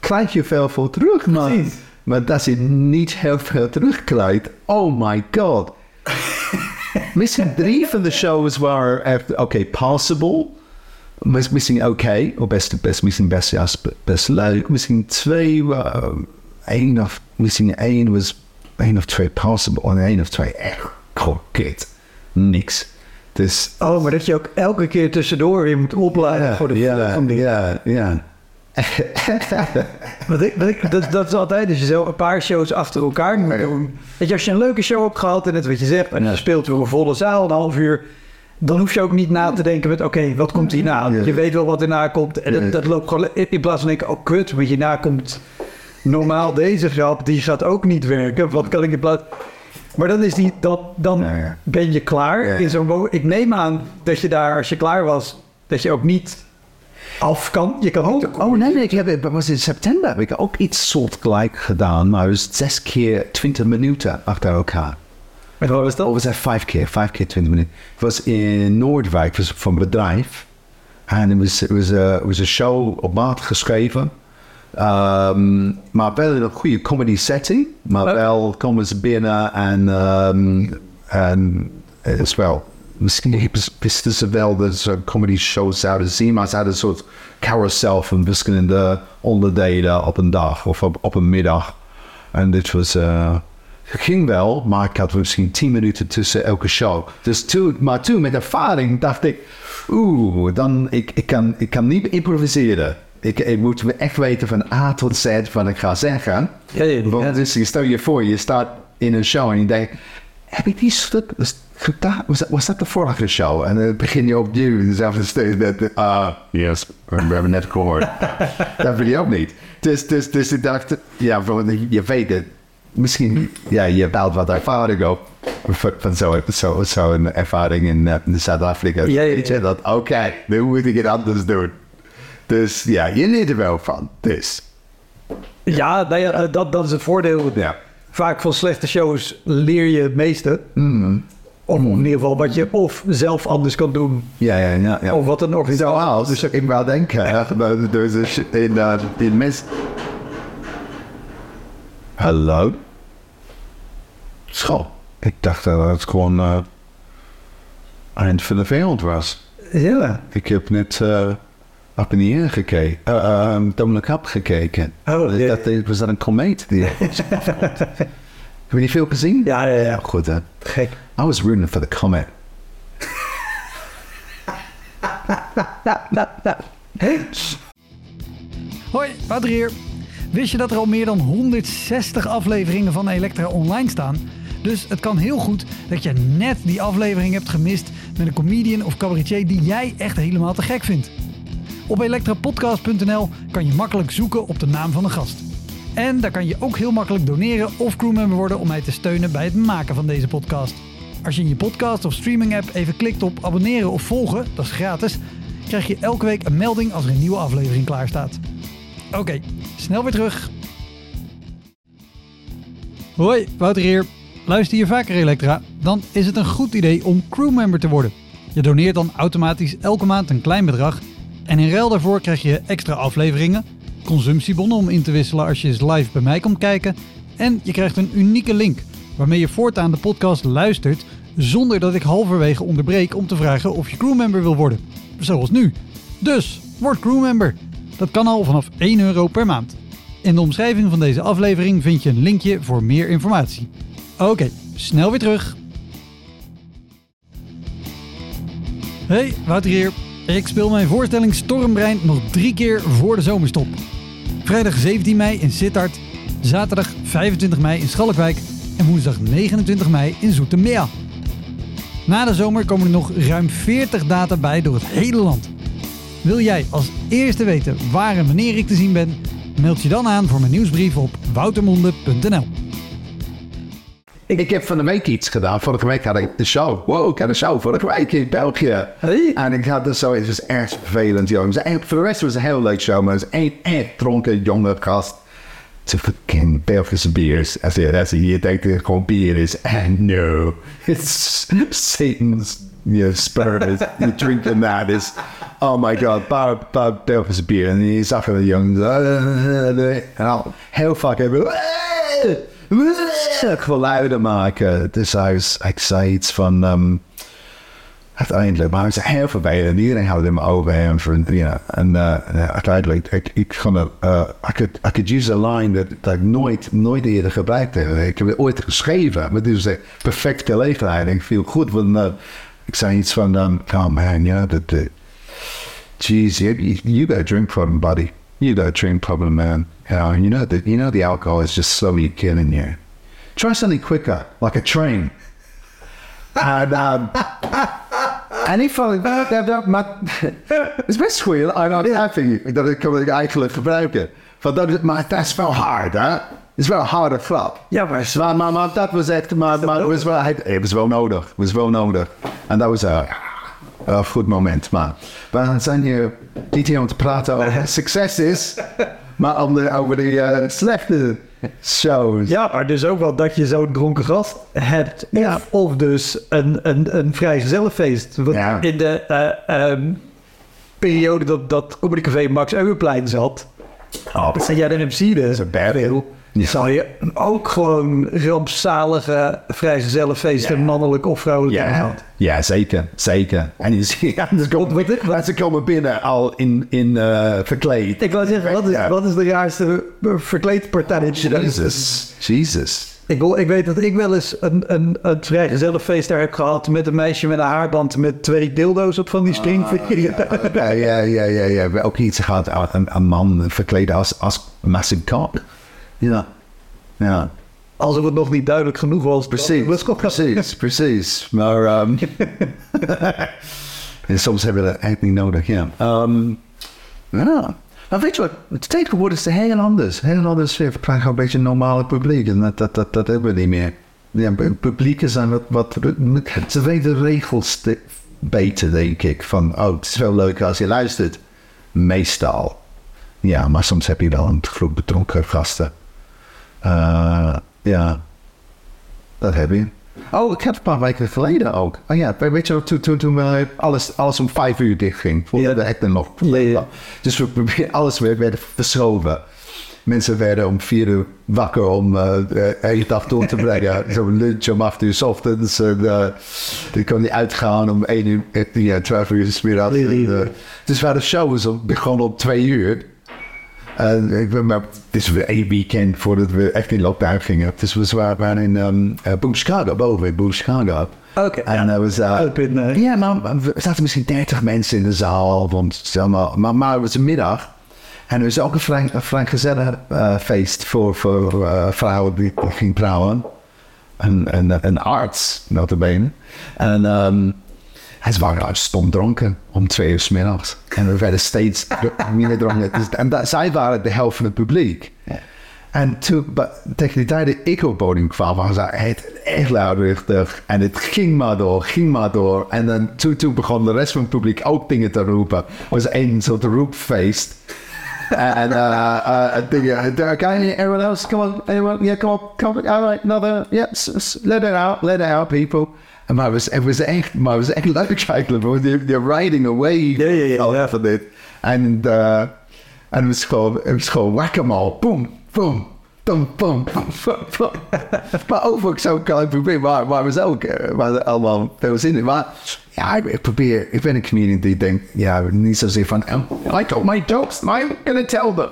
krijg je veel voor terug. Maar, Precies. maar als je niet heel veel terugkrijgt, oh my god. Misschien drie van de shows waren oké, possible. Mis- Misschien oké, of best, best, misschien best, ja, best, best leuk. Misschien twee, uh, één of, misschien één was, één of twee possible. En één of twee echt, kut. Niks. Dus, Oh, maar dat je ook elke keer tussendoor weer moet opladen voor de ja, ja, ja. *laughs* Wat ik, wat ik, dat, dat is altijd, als je zo een paar shows achter elkaar moet doen. Weet je, als je een leuke show hebt gehad en net wat je zegt, en je speelt weer een volle zaal, een half uur, dan hoef je ook niet na te denken met, oké, wat komt hierna? Je weet wel wat erna komt. En dat, dat loopt gewoon, in plaats van denken, oh kut, want hierna komt normaal deze grap, die gaat ook niet werken. Wat kan ik in plaats... Maar dan is die, dat, dan ben je klaar in zo'n... Ik neem aan dat je daar, als je klaar was, dat je ook niet af kan. Je kan ook... Oh nee, nee, ik heb, het was in september heb ik ook iets soortgelijk gedaan, maar het was zes keer twintig minuten achter elkaar. En wat was dat? Of was het vijf keer? Vijf keer twintig minuten. Het was in Noordwijk, was van een bedrijf. En het was, het was, eh, was een show op maat geschreven. Ehm, maar wel in een goede comedy setting. Maar Oh. wel komen ze binnen en, ehm, en het is wel... Misschien wisten ze wel dat ze comedy show zouden zien, maar ze hadden een soort carousel van verschillende onderdelen op een dag of op, op een middag. En dit was... eh, ging wel, maar ik had misschien tien minuten tussen elke show. Dus toen, maar toen met ervaring dacht ik, oeh, dan, ik, ik, kan, ik kan niet improviseren. Ik, ik moet echt weten van A tot Z wat ik ga zeggen. Ja, ja, ja. Want dus, je stel je voor, je staat in een show en je denkt, heb ik die stuk, was, gedaan? was, dat de vorige show? En dan begin je opnieuw dezelfde steeds met, ah, yes, we hebben net gehoord. *laughs* dat wil je ook niet. Dus, dus, dus ik dacht, ja, je weet het. Misschien, ja, je bouwt wat ervaring op. Van, zo'n zo, zo ervaring in, eh, in Zuid-Afrika. Ja, ja, ja. Dat? Oké, nu moet ik het anders doen. Dus ja, je leert er wel van. Dus, Ja, nou ja, eh, dat, dat is het voordeel. ja. Vaak van slechte shows leer je het meeste. Mm. Of in ieder geval wat je of zelf anders kan doen. Ja, ja, ja. ja. Of wat een organisatie... Zoals, dus ik wou denken, er shit in, uh, in mes... Hallo? School. Ik dacht dat het gewoon uh, eind van de wereld was. Ja. Ik heb net uh, in the air gekeken. Uh, um, gekeken. Oh, ja. dat, was dat een komeet? Die *laughs* Heb je die veel gezien? Ja, ja, ja. Goed, hè? Gek. I was rooting for the comet. Hoi, Wouter hier. Wist je dat er al meer dan 160 afleveringen van Elektra online staan? Dus het kan heel goed dat je net die aflevering hebt gemist met een comedian of cabaretier die jij echt helemaal te gek vindt. Op elektrapodcast.nl kan je makkelijk zoeken op de naam van de gast. En daar kan je ook heel makkelijk doneren of crewmember worden om mij te steunen bij het maken van deze podcast. Als je in je podcast of streaming app even klikt op abonneren of volgen, dat is gratis, krijg je elke week een melding als er een nieuwe aflevering klaar staat. Oké, snel weer terug. Hoi, Wouter hier. Luister je vaker Elektra? Dan is het een goed idee om crewmember te worden. Je doneert dan automatisch elke maand een klein bedrag en in ruil daarvoor krijg je extra afleveringen, consumptiebonnen om in te wisselen als je eens live bij mij komt kijken en je krijgt een unieke link waarmee je voortaan de podcast luistert zonder dat ik halverwege onderbreek om te vragen of je crewmember wil worden. Zoals nu. Dus, word crewmember. Dat kan al vanaf 1 euro per maand. In de omschrijving van deze aflevering vind je een linkje voor meer informatie. Oké, snel weer terug. Hey, Wouter hier. Ik speel mijn voorstelling Stormbrein nog drie keer voor de zomerstop. Vrijdag 17 mei in Sittard, zaterdag 25 mei in Schalkwijk en woensdag 29 mei in Zoetermeer. Na de zomer komen er nog ruim 40 data bij door het hele land. Wil jij als eerste weten waar en wanneer ik te zien ben? Meld je dan aan voor mijn nieuwsbrief op woutermonde.nl. Ik heb van de week iets gedaan. Vorige week had ik de show. Wow, ik had een show vorige week in België. Hey. En ik had dus zo, het was echt vervelend, jongens. En voor de rest was het een heel leuk show, maar het was één echt dronken jonge gast. Te fucking Belgische biers. Als je, als je denkt dat het gewoon bier is. And no, it's Satan's you know, spirit. You're drinking that is, oh my god, paar, paar Belgische bier. En je zag een jongen, en al heel vaak hebben geluiden maken. Dus hij ik zei iets van, um, uiteindelijk, maar hij was heel vervelend. Iedereen had hem over hem. You know, en uh, uiteindelijk, ik, ik kon, uh, I, could, I could use a line dat, dat ik nooit, nooit eerder gebruikt heb. Ik heb het ooit geschreven, maar dit is een perfecte gelegenheid. Ik viel goed, want uh, ik zei iets van, um, oh man, that, uh, geez, you, you got a drink problem, buddy. You got a drink problem, man. You know, you know that you know the alcohol is just slowly killing you. Try something quicker, like a train. and um, en ik vond it's dat, maar het is best goed. I'm not happy dat ik het eigenlijk gebruiken. Van dat maar dat is wel hard, hè? Het is wel een harde grap. Ja, maar Maar, maar, maar dat was echt, maar, maar het was wel, het, het was wel nodig. Het was wel nodig. En dat was uh, een goed moment. Maar we zijn hier niet hier om te praten over *laughs* succes is, maar de, over de uh, slechte shows. Ja, maar dus ook wel dat je zo'n dronken gast hebt. Ja. Of dus een, een, een vrijgezellenfeest. Want Ja. in de eh, ehm, periode dat, dat Comedy Café Max Euwenplein zat... Oh, En jij de MC dus, een bad hill. Ja. zou je ook gewoon rampzalige vrijgezellenfeesten... mannelijk of vrouwelijk hebben Ja, ja, zeker, zeker. En je ziet, *laughs* ja, ze komen, Wat- ze komen binnen al in, in uh, verkleed. Ik wou zeggen, wat is, Ja. wat is de raarste is- Jesus, Jesus. Ik, wil- ik weet dat ik wel eens een, een, een vrijgezellenfeest daar heb gehad... met een meisje met een haarband met twee dildo's op van die springveren. Ja, ja, ja, ja, ja. We hebben ook iets gehad, een, een man verkleed als, als Massive Cop. Ja, ja. Alsof het nog niet duidelijk genoeg was. Precies, precies, precies. Maar *laughs* um, en soms hebben we dat echt niet nodig, ja. Um, ja. Maar weet je wat, het tegenwoordig is het heel anders. Heel anders. We krijgen een beetje een normale publiek en dat, dat, dat, dat hebben we niet meer. Ja, pu- publieken zijn wat, wat... Ze weten de regels te- beter, denk ik. Van, oh, het is wel leuk als je luistert. Meestal. Ja, maar soms heb je wel een groep betrokken gasten. Eh, ja, dat heb je. Oh, ik heb een paar weken geleden ook. Oh ja, weet je toen, toen, toen alles, alles om vijf uur dicht ging. Voordat Ja. de acten nog. Ja. Dus we alles weer werd verschoven. Mensen werden om vier uur wakker om eh de hele dag door te brengen. *laughs* Zo'n lunch om acht uur 's ochtends. En uh, dan kon hij uitgaan om één uur, ja, twaalf uur 's middags. Dus waar de show was om- begon om twee uur. En maar, het is weer één weekend voordat we echt in lockdown gingen. Dus we waren, in um, Boom Chicago, boven in Boom Chicago. Oké, En ja. dat was... uh, Up in, eh, ja, maar er zaten misschien 30 mensen in de zaal. Want, zeg maar, maar, maar het was een middag. En er was ook een een vrij gezellig eh, feest voor, voor eh, vrouwen die, gingen trouwen. Een, een, een arts, notabene. En um, ze waren stom dronken om twee uur 's middags. En we werden steeds *laughs* meer dronken. En dat, zij waren de helft van het publiek. En toen, tegen die tijd dat ik op het podium kwam, was het echt luidruchtig. En het ging maar door, ging maar door. En dan, toen, toen begon de rest van het publiek ook dingen te roepen. Het was een soort roepfeest. En uh, uh, everyone else, come on, anyone, yeah, come on, come on, all right, another, yeah, let it out, let it out, people. Maar het was, het was echt, maar het was echt leuk eigenlijk, want they're, they're riding away Ja, ja, ja, ja. van dit. En, uh, en het was gewoon, het was gewoon whack-a-mole, boom, boom. Boom, boom, boom, boom, boom. *laughs* maar ook ook zo'n klein probleem, maar, maar zijn ook eh, waar er allemaal veel zin in. Maar ja, ik, ik probeer, ik ben een comedian die denkt, ja, niet zozeer van, oh, I told my jokes, I'm gonna tell them.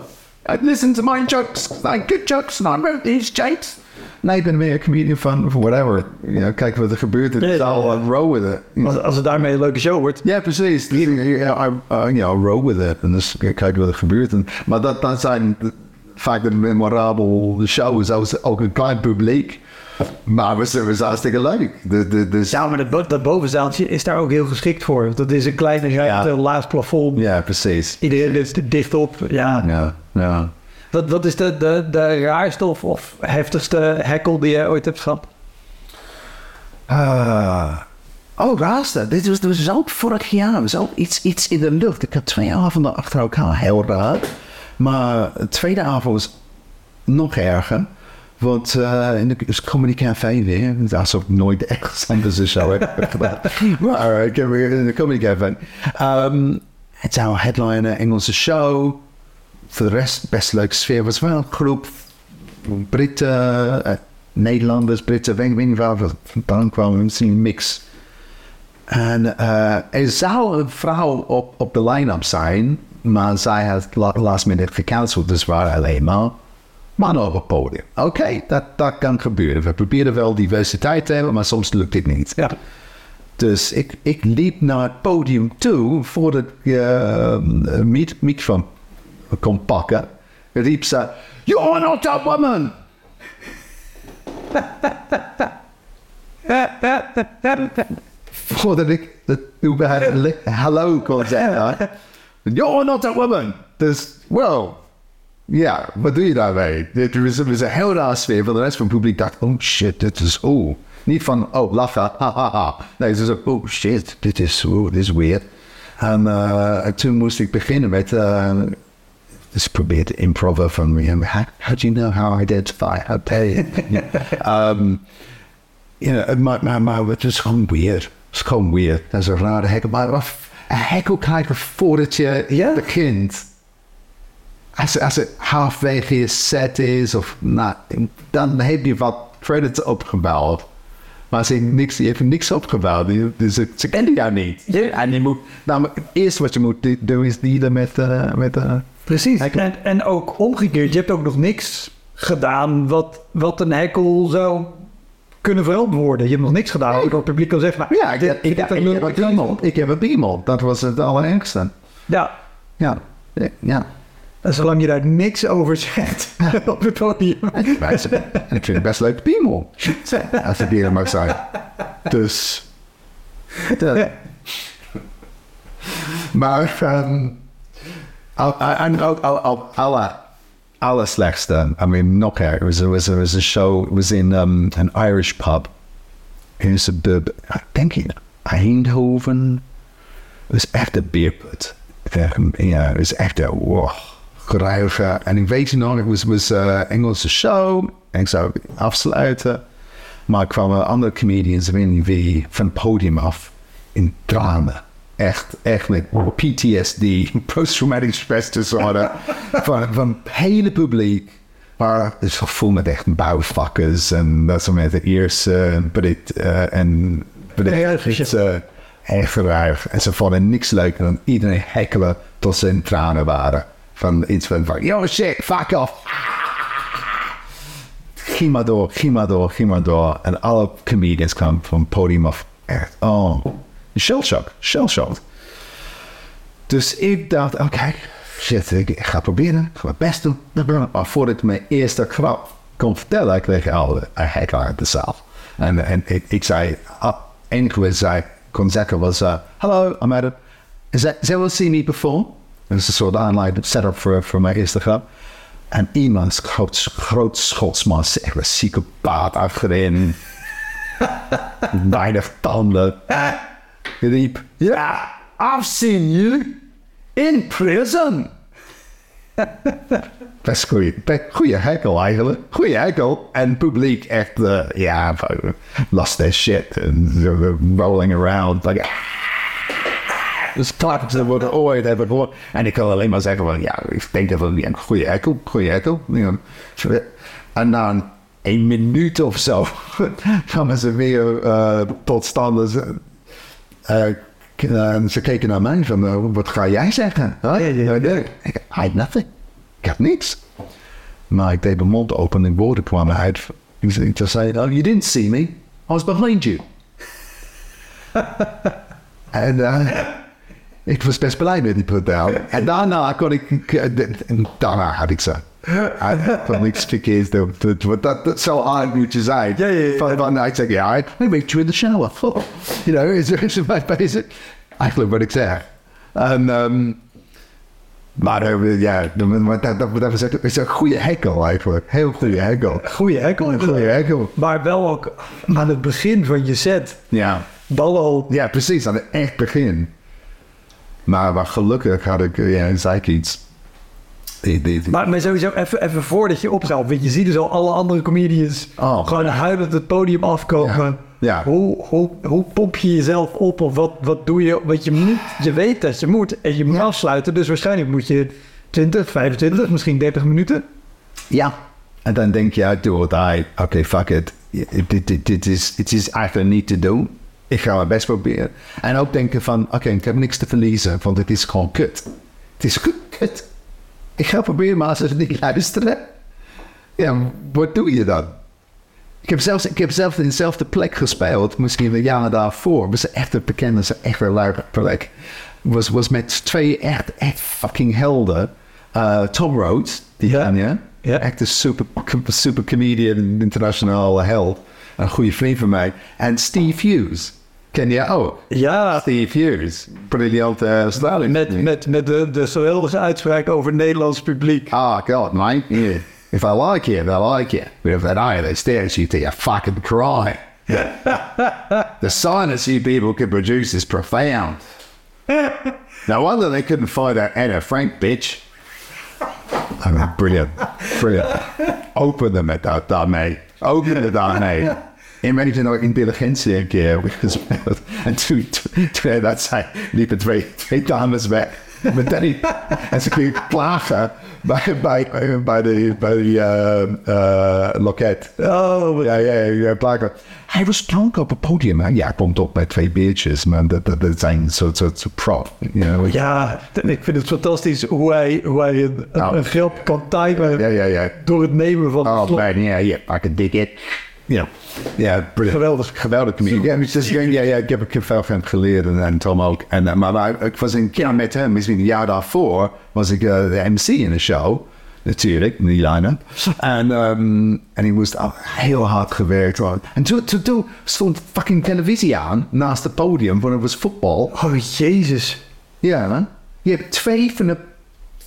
I listen to my jokes, I good jokes, and I wrote these jokes. Nee, ik ben meer een comedian van whatever. You know, kijk wat er gebeurt zaal ja. en row with it. Als, als het daarmee een leuke show wordt. Ja, precies. I, uh, you know, roll with it. En dus kijk wat er gebeurt. En, maar dat, dat zijn vaak de memorabel shows. Ook, ook een klein publiek. Maar het was, het was hartstikke leuk. De, de, de, Ja, maar dat, bo- dat bovenzaaltje is daar ook heel geschikt voor. Dat is een kleine ruimte, Ja. laag plafond. ja, precies. Iedereen is dicht op. Ja. Ja, ja. Wat, wat is de, de, de raarste of, of heftigste hekkel die je ooit hebt gehad? Ah. oh, raarste. Dit was, was ook vorig jaar. Ook iets, iets in de lucht. Ik had twee avonden achter elkaar. Heel raar. Maar de tweede avond was nog erger. Want eh, in de dus Comedy Café weer, alsof ik nooit echt anders een show heb gedaan. *laughs* Maar ik heb weer in de Comedy Café. Ehm, het zou een headliner Engelse show. Voor de rest best leuke sfeer. was wel een groep Britten, eh, Nederlanders, Britten, ik weet niet waar we vandaan kwamen. Misschien een mix. En eh, er zou een vrouw op, op de line-up zijn, maar zij had la- last minute gecanceld, dus waren alleen maar mannen op het podium. Oké, dat, dat kan gebeuren. We proberen wel diversiteit te hebben, maar soms lukt dit niet. Ja. Dus ik, ik liep naar het podium toe voordat ik uh, microfoon kon pakken. Riep ze, You're not that woman! Voordat ik het überhaupt hallo kon zeggen. You're not that woman! Dus, well, ja, wat doe je daarmee? Het was een heel raar sfeer. Van de rest van het publiek dacht, oh shit, dit is, oh. Niet van, oh, lachen, ha. Nee, ze zei, oh shit, dit is, oh, dit is weird. En, eh, en toen moest ik beginnen met, uh, dus ik probeerde te improven van, yeah, how, how do you know how I identify? How do you? *laughs* um, ja, maar, maar, maar het is gewoon weird. Het is gewoon weird. Dat is een rare hekkel. Maar een hekkel krijgen voordat je Ja? begint. Als, als het halfwege je set is, of nou, dan heb je wat credits opgebouwd. Maar als je niks, je hebt niks opgebouwd, dus ze, ze kennen jou niet. Ja. En je moet, nou, het eerste wat je moet doen is dealen met, eh, met eh, Precies. Hekkel. En, en ook omgekeerd, je hebt ook nog niks gedaan wat, wat een hekkel zou kunnen verantwoorden. Je hebt nog niks gedaan. Ook het publiek kan zeggen, ja, ik, dit- ik, dit ik, ik heb een piemel. Ik heb een piemel. Dat was het allerergste. Ja, Ja, ja. en zolang je daar niks over zegt *laughs* op het podium. En ik vind het best leuk piemel. *laughs* Als het hier mag zijn. Dus. dat- maar. ehm al- al- en ook al, al, alle, alle slechtste. I mean, erger. Er was, er was, was een show. Het was in um, een Irish pub. In een suburb. Ik denk in Eindhoven. Het was echt een beerput. Ja, het was echt een. Wow geruige. En ik weet nog, het was, was eh, Engelse show. Ik zou afsluiten. Maar kwamen andere comedians, ik van het podium af. In tranen. Echt, echt met PTSD, post-traumatic stress disorder, *laughs* van, van het hele publiek. Maar het is vol met echt bouwvakkers en dat soort mensen. Eerst, but it, eh, en but it- Erg, het, eh, echt erg. En ze vonden niks leuker dan iedereen hekkelen tot ze in tranen waren. Van iets van, van yo shit, fuck off. Ging maar door, ging maar door, ging maar door. En alle comedians kwamen van het podium af. Echt, oh. Shell shock, shell shock. Dus ik dacht, oké, shit, ik ga proberen. Ik ga mijn best doen. Maar voordat ik mijn eerste grap kon vertellen, kreeg ik al een hekel uit de zaal. En, ik, zei, ah, enige wat zei, kon zeggen was, uh, hello, I'm Adam. Has anyone seen me before? Dat is een soort aanleiding, setup voor, mijn eerste grap. En iemand, groot, groot schotsman, echt een psychopaat achterin. *laughs* Weinig tanden. *laughs* riep, ja, I've seen you in prison. *laughs* Best goeie, goeie hekel eigenlijk. Goeie hekel. En publiek echt, eh, ja, lost their shit. Were rolling around. Like, dus klappen ze worden ooit hebben gehoord. En ik kan alleen maar zeggen van, ja, ik denk dat het een goede hekel, goede. Ja. En na een minuut of zo *laughs* kwamen ze weer eh, tot stand. En ze keken naar mij van, wat ga jij zeggen? Huh? Ja, ja, ja. Ik had nothing. Ik had niks. Maar ik deed mijn mond open en woorden kwamen uit. Ik zei, oh, you didn't see me. I was behind you. *laughs* en eh, ik was best blij met die put down. En daarna kon ik, daarna had ik ze. Van verkeers doen. Dat, dat, dat, zou hard moet je zijn. Ja, ja, ja. Van, van, ik zeg, ja, I make you in the shower. you know, is er is mij bezig? Eigenlijk wat ik zeg. En, maar ja, maar dat, dat, dat is een goede hekel eigenlijk. Heel goede hekel. Goeie hekel. Goede hekel. Maar wel ook aan het begin van je set. Ja. Al. ja, precies. Aan het echt begin. Maar, maar gelukkig had ik, ja, zei ik iets. Die, die, die- Maar, maar sowieso even, even voordat je opzelt. Want je ziet dus al alle andere comedians Oh. gewoon huilend het podium afkomen. Ja. Ja. Hoe, hoe, hoe pomp je jezelf op? Of wat, wat doe je? Want je moet, je weet dat je moet. En je moet afsluiten. Dus waarschijnlijk moet je 20, 25, misschien 30 minuten. Ja. En dan denk je, do or die. Oké, fuck it. Dit, dit, dit is, het is eigenlijk niet te doen. Ik ga mijn best proberen. En ook denken van, oké, ik heb niks te verliezen, want het is gewoon kut. Het is *laughs* kut. Ik ga proberen, maar als ze niet luisteren, ja, wat doe je dan? Ik heb zelfs, ik heb zelf in dezelfde plek gespeeld, misschien een jaar daarvoor. was echt een bekende, echt een leuke plek. Was, was met twee echt, echt fucking helden. Uh, Tom Rhodes, die Ja. ken je? Ja. Echt een super, super comedian, internationaal held. Een goede vriend van mij. En Steve Hughes. Ken je ook? Ja, Steve Hughes. Briljant uh, met, met, met de, de zo heldige uitspraak over het Nederlands publiek. Oh, God, mate. Yeah. If I like you, I like you. But if they don't, they stare at you till you fucking cry. *laughs* the silence you people can produce is profound. no wonder they couldn't find that Anna Frank bitch. I mean, brilliant. Brilliant. Opende met dat daarmee. Opende daarmee. En weet je nog intelligentie een keer gespeeld. En toen, toen, dat zei, liepen twee, twee dames weg. Met Danny. En ze gingen klagen bij, bij, bij de, bij de eh, eh, loket. Oh, Ja, ja, ja, klagen. Hij was dronken op het podium. Hè? Ja, komt op met twee biertjes, maar dat, dat, dat zijn zo'n soort zo prop. You know? Ja, ik vind het fantastisch hoe hij, hoe hij een, een, Nou. een grap kan timen Ja, ja, ja. door het nemen van Oh, man, yeah, yeah, I can dig it. Ja, ja. Geweldig. Geweldig comedian. Ja, dus, ja, ja, ik heb heb veel van hem geleerd en, en Tom ook. En, eh, maar, maar ik was een keer met hem, misschien een jaar daarvoor, was ik eh, de MC in de show. Natuurlijk, in die line-up. En, ehm, en hij moest al heel hard gewerkt worden. En toen, toen, toen stond fucking televisie aan naast het podium, want het was voetbal. Oh, jezus. Ja, man. Je hebt twee van de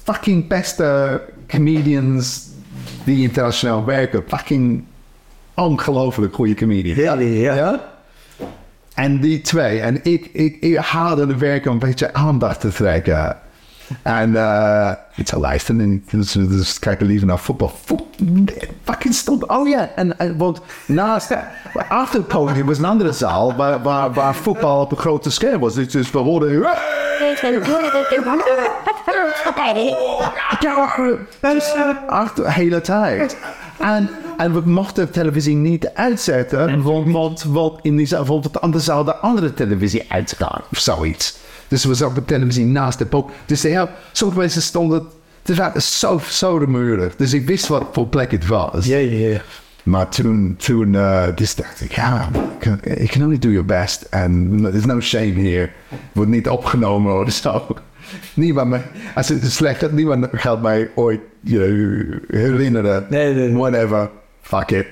fucking beste comedians die internationaal werken. Fucking ongelooflijk goede comedians. Ja, ja. Ja? En die twee. En ik, ik, ik haalde de werk om een beetje aandacht te trekken. En uh, ik zou luisteren en dus, dus kijken liever naar voetbal. Voet, fucking stond. Oh ja, en, en want naast, achter het podium was een andere zaal waar, waar, waar voetbal op een grote scherm was. Dus, dus we hoorden. *laughs* Achter de hele tijd. En, en we mochten de televisie niet uitzetten, want, want, want in die zaal, want anders zou de andere televisie uitgaan of zoiets. Dus we zaten de televisie naast de pop. Dus de hele, sommige mensen stonden. Het was zo, zo rumoerig. Dus ik wist wat voor plek het was. Ja, ja, ja. Maar toen, toen uh, dus dacht ik, ja, ik can only do your best. En there's no shame here. Wordt niet opgenomen of zo. *laughs* Niemand me, als het slecht is, niemand gaat mij ooit you know, herinneren. Nee, nee, nee. Whatever. Fuck it.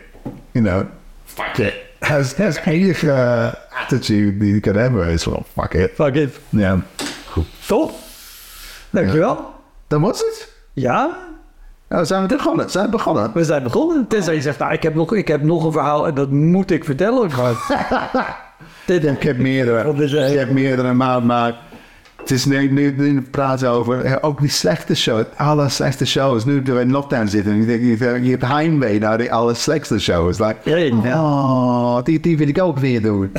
You know, fuck it. Has, has enige uh, attitude die ik kan hebben is wel fuck it. Fuck it. Ja. Top. Dankjewel. Dat was het. Ja, Nou, zijn we begonnen. Zijn we begonnen. we zijn begonnen. Tenzij je zegt, nou, ik heb nog, ik heb nog een verhaal en dat moet ik vertellen. *laughs* Dit Ik heb meerdere. Dat is, ik heb meerdere, maar, maar het is nu, nu, nu praten over ook die slechte shows. Alle slechte shows. Nu we in lockdown zitten. Je, je, je hebt heimwee naar die alle slechte shows. Like, oh, die, die wil ik ook weer doen.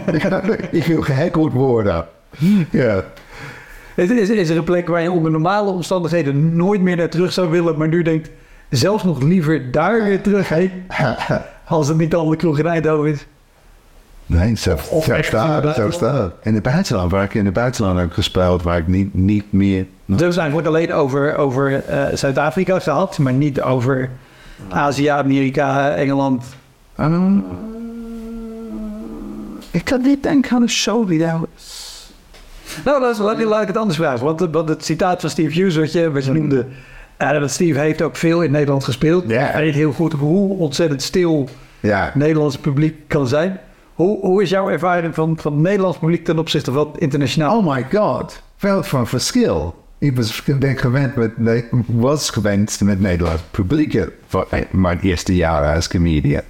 *laughs* ik wil gehackeld worden. Ja. Is, is, is er een plek waar je onder normale omstandigheden nooit meer naar terug zou willen, maar nu denkt, zelfs nog liever daar weer terug heen, *laughs* als het niet al de kroeg in Eindhoven is? Nee, zo, Of zo echt in het staat. Zo buitenland. staat. In het buitenland, waar ik in het buitenland heb gespeeld, waar ik niet, niet meer... Dus zijn wordt alleen over, over eh, Zuid-Afrika gehad, maar niet over Azië, Amerika, Engeland. Ehm, ik kan niet denken aan een show die daar was. Nou, laat, laat, laat ik het anders vragen. Want, want het citaat van Steve Hughes, wat je, wat je noemde. eh, Steve heeft ook veel in Nederland gespeeld. Ja. Hij weet heel goed hoe ontzettend stil Ja, het Nederlandse publiek kan zijn. Hoe, hoe is jouw ervaring van, van het Nederlands publiek ten opzichte van het internationaal? oh my god. Veel van verschil. Ik was ben gewend met, was gewend met Nederlands publiek voor mijn eerste jaar als comedian.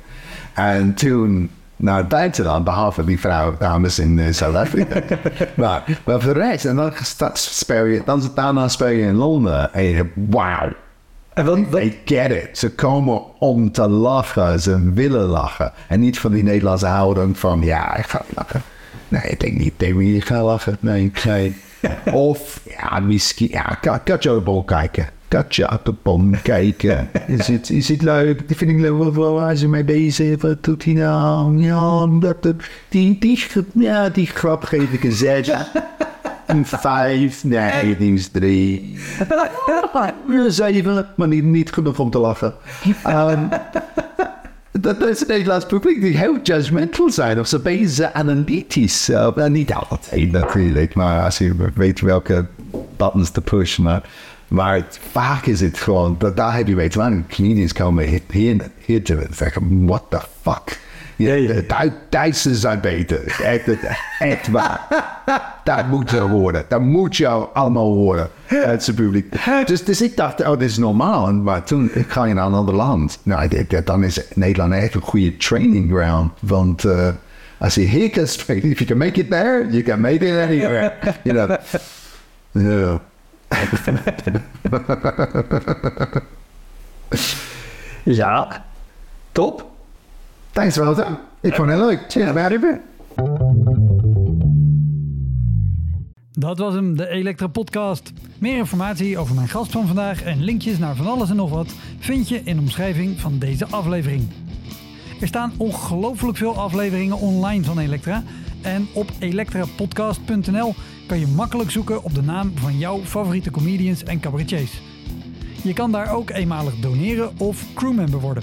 En toen naar het buitenland, behalve die vrouw dames in eh, Zuid-Afrika. *laughs* maar, maar voor de rest, en dan speel je, dan, daarna speel je in Londen. En je denkt, wauw. Wat, wat- I get it. Ze komen om te lachen. Ze willen lachen. En niet van die Nederlandse houding van, ja, ik ga lachen. Nee, ik denk niet, ik denk niet, ik ga lachen. Nee, ik ga Of, ja, misschien, ja, ga, ga je op de bol kijken. Ga je op de bol kijken. Is het, is het leuk? Die vind ik leuk. Waar- is hij mee bezig? Wat doet hij nou? Ja, die, die, ja, die grap geef ik een zes. Een vijf. Nee, die is drie. Een zeven, maar niet, niet genoeg om te lachen. Ehm, dat, is het Nederlands publiek die heel judgmental zijn. Of ze bezig analytisch. Uh, niet altijd natuurlijk, maar als je weet welke buttons te pushen. Maar, maar vaak is het gewoon, dat, daar heb je maken. Comedians komen hier, hier te zeggen, what the fuck. De Du- Duitsers zijn beter. Echt, echt waar. *laughs* Dat moet je horen. Dat moet je allemaal horen. Het publiek. Dus, dus ik dacht, oh, dit is normaal. Maar toen ik ga je naar een ander land. Nou, ik dan is Nederland echt een goede training ground. Want eh, als je hier kan spelen, if you can make it there, you can make it anywhere. *laughs* You know. Ja, top. Thanks, Walter. Ik vond het leuk. Cheers, baby. Dat was hem, de Elektra Podcast. Meer informatie over mijn gast van vandaag en linkjes naar van alles en nog wat vind je in de omschrijving van deze aflevering. Er staan ongelooflijk veel afleveringen online van Elektra. En op elektrapodcast.nl kan je makkelijk zoeken op de naam van jouw favoriete comedians en cabaretiers. Je kan daar ook eenmalig doneren of crewmember worden.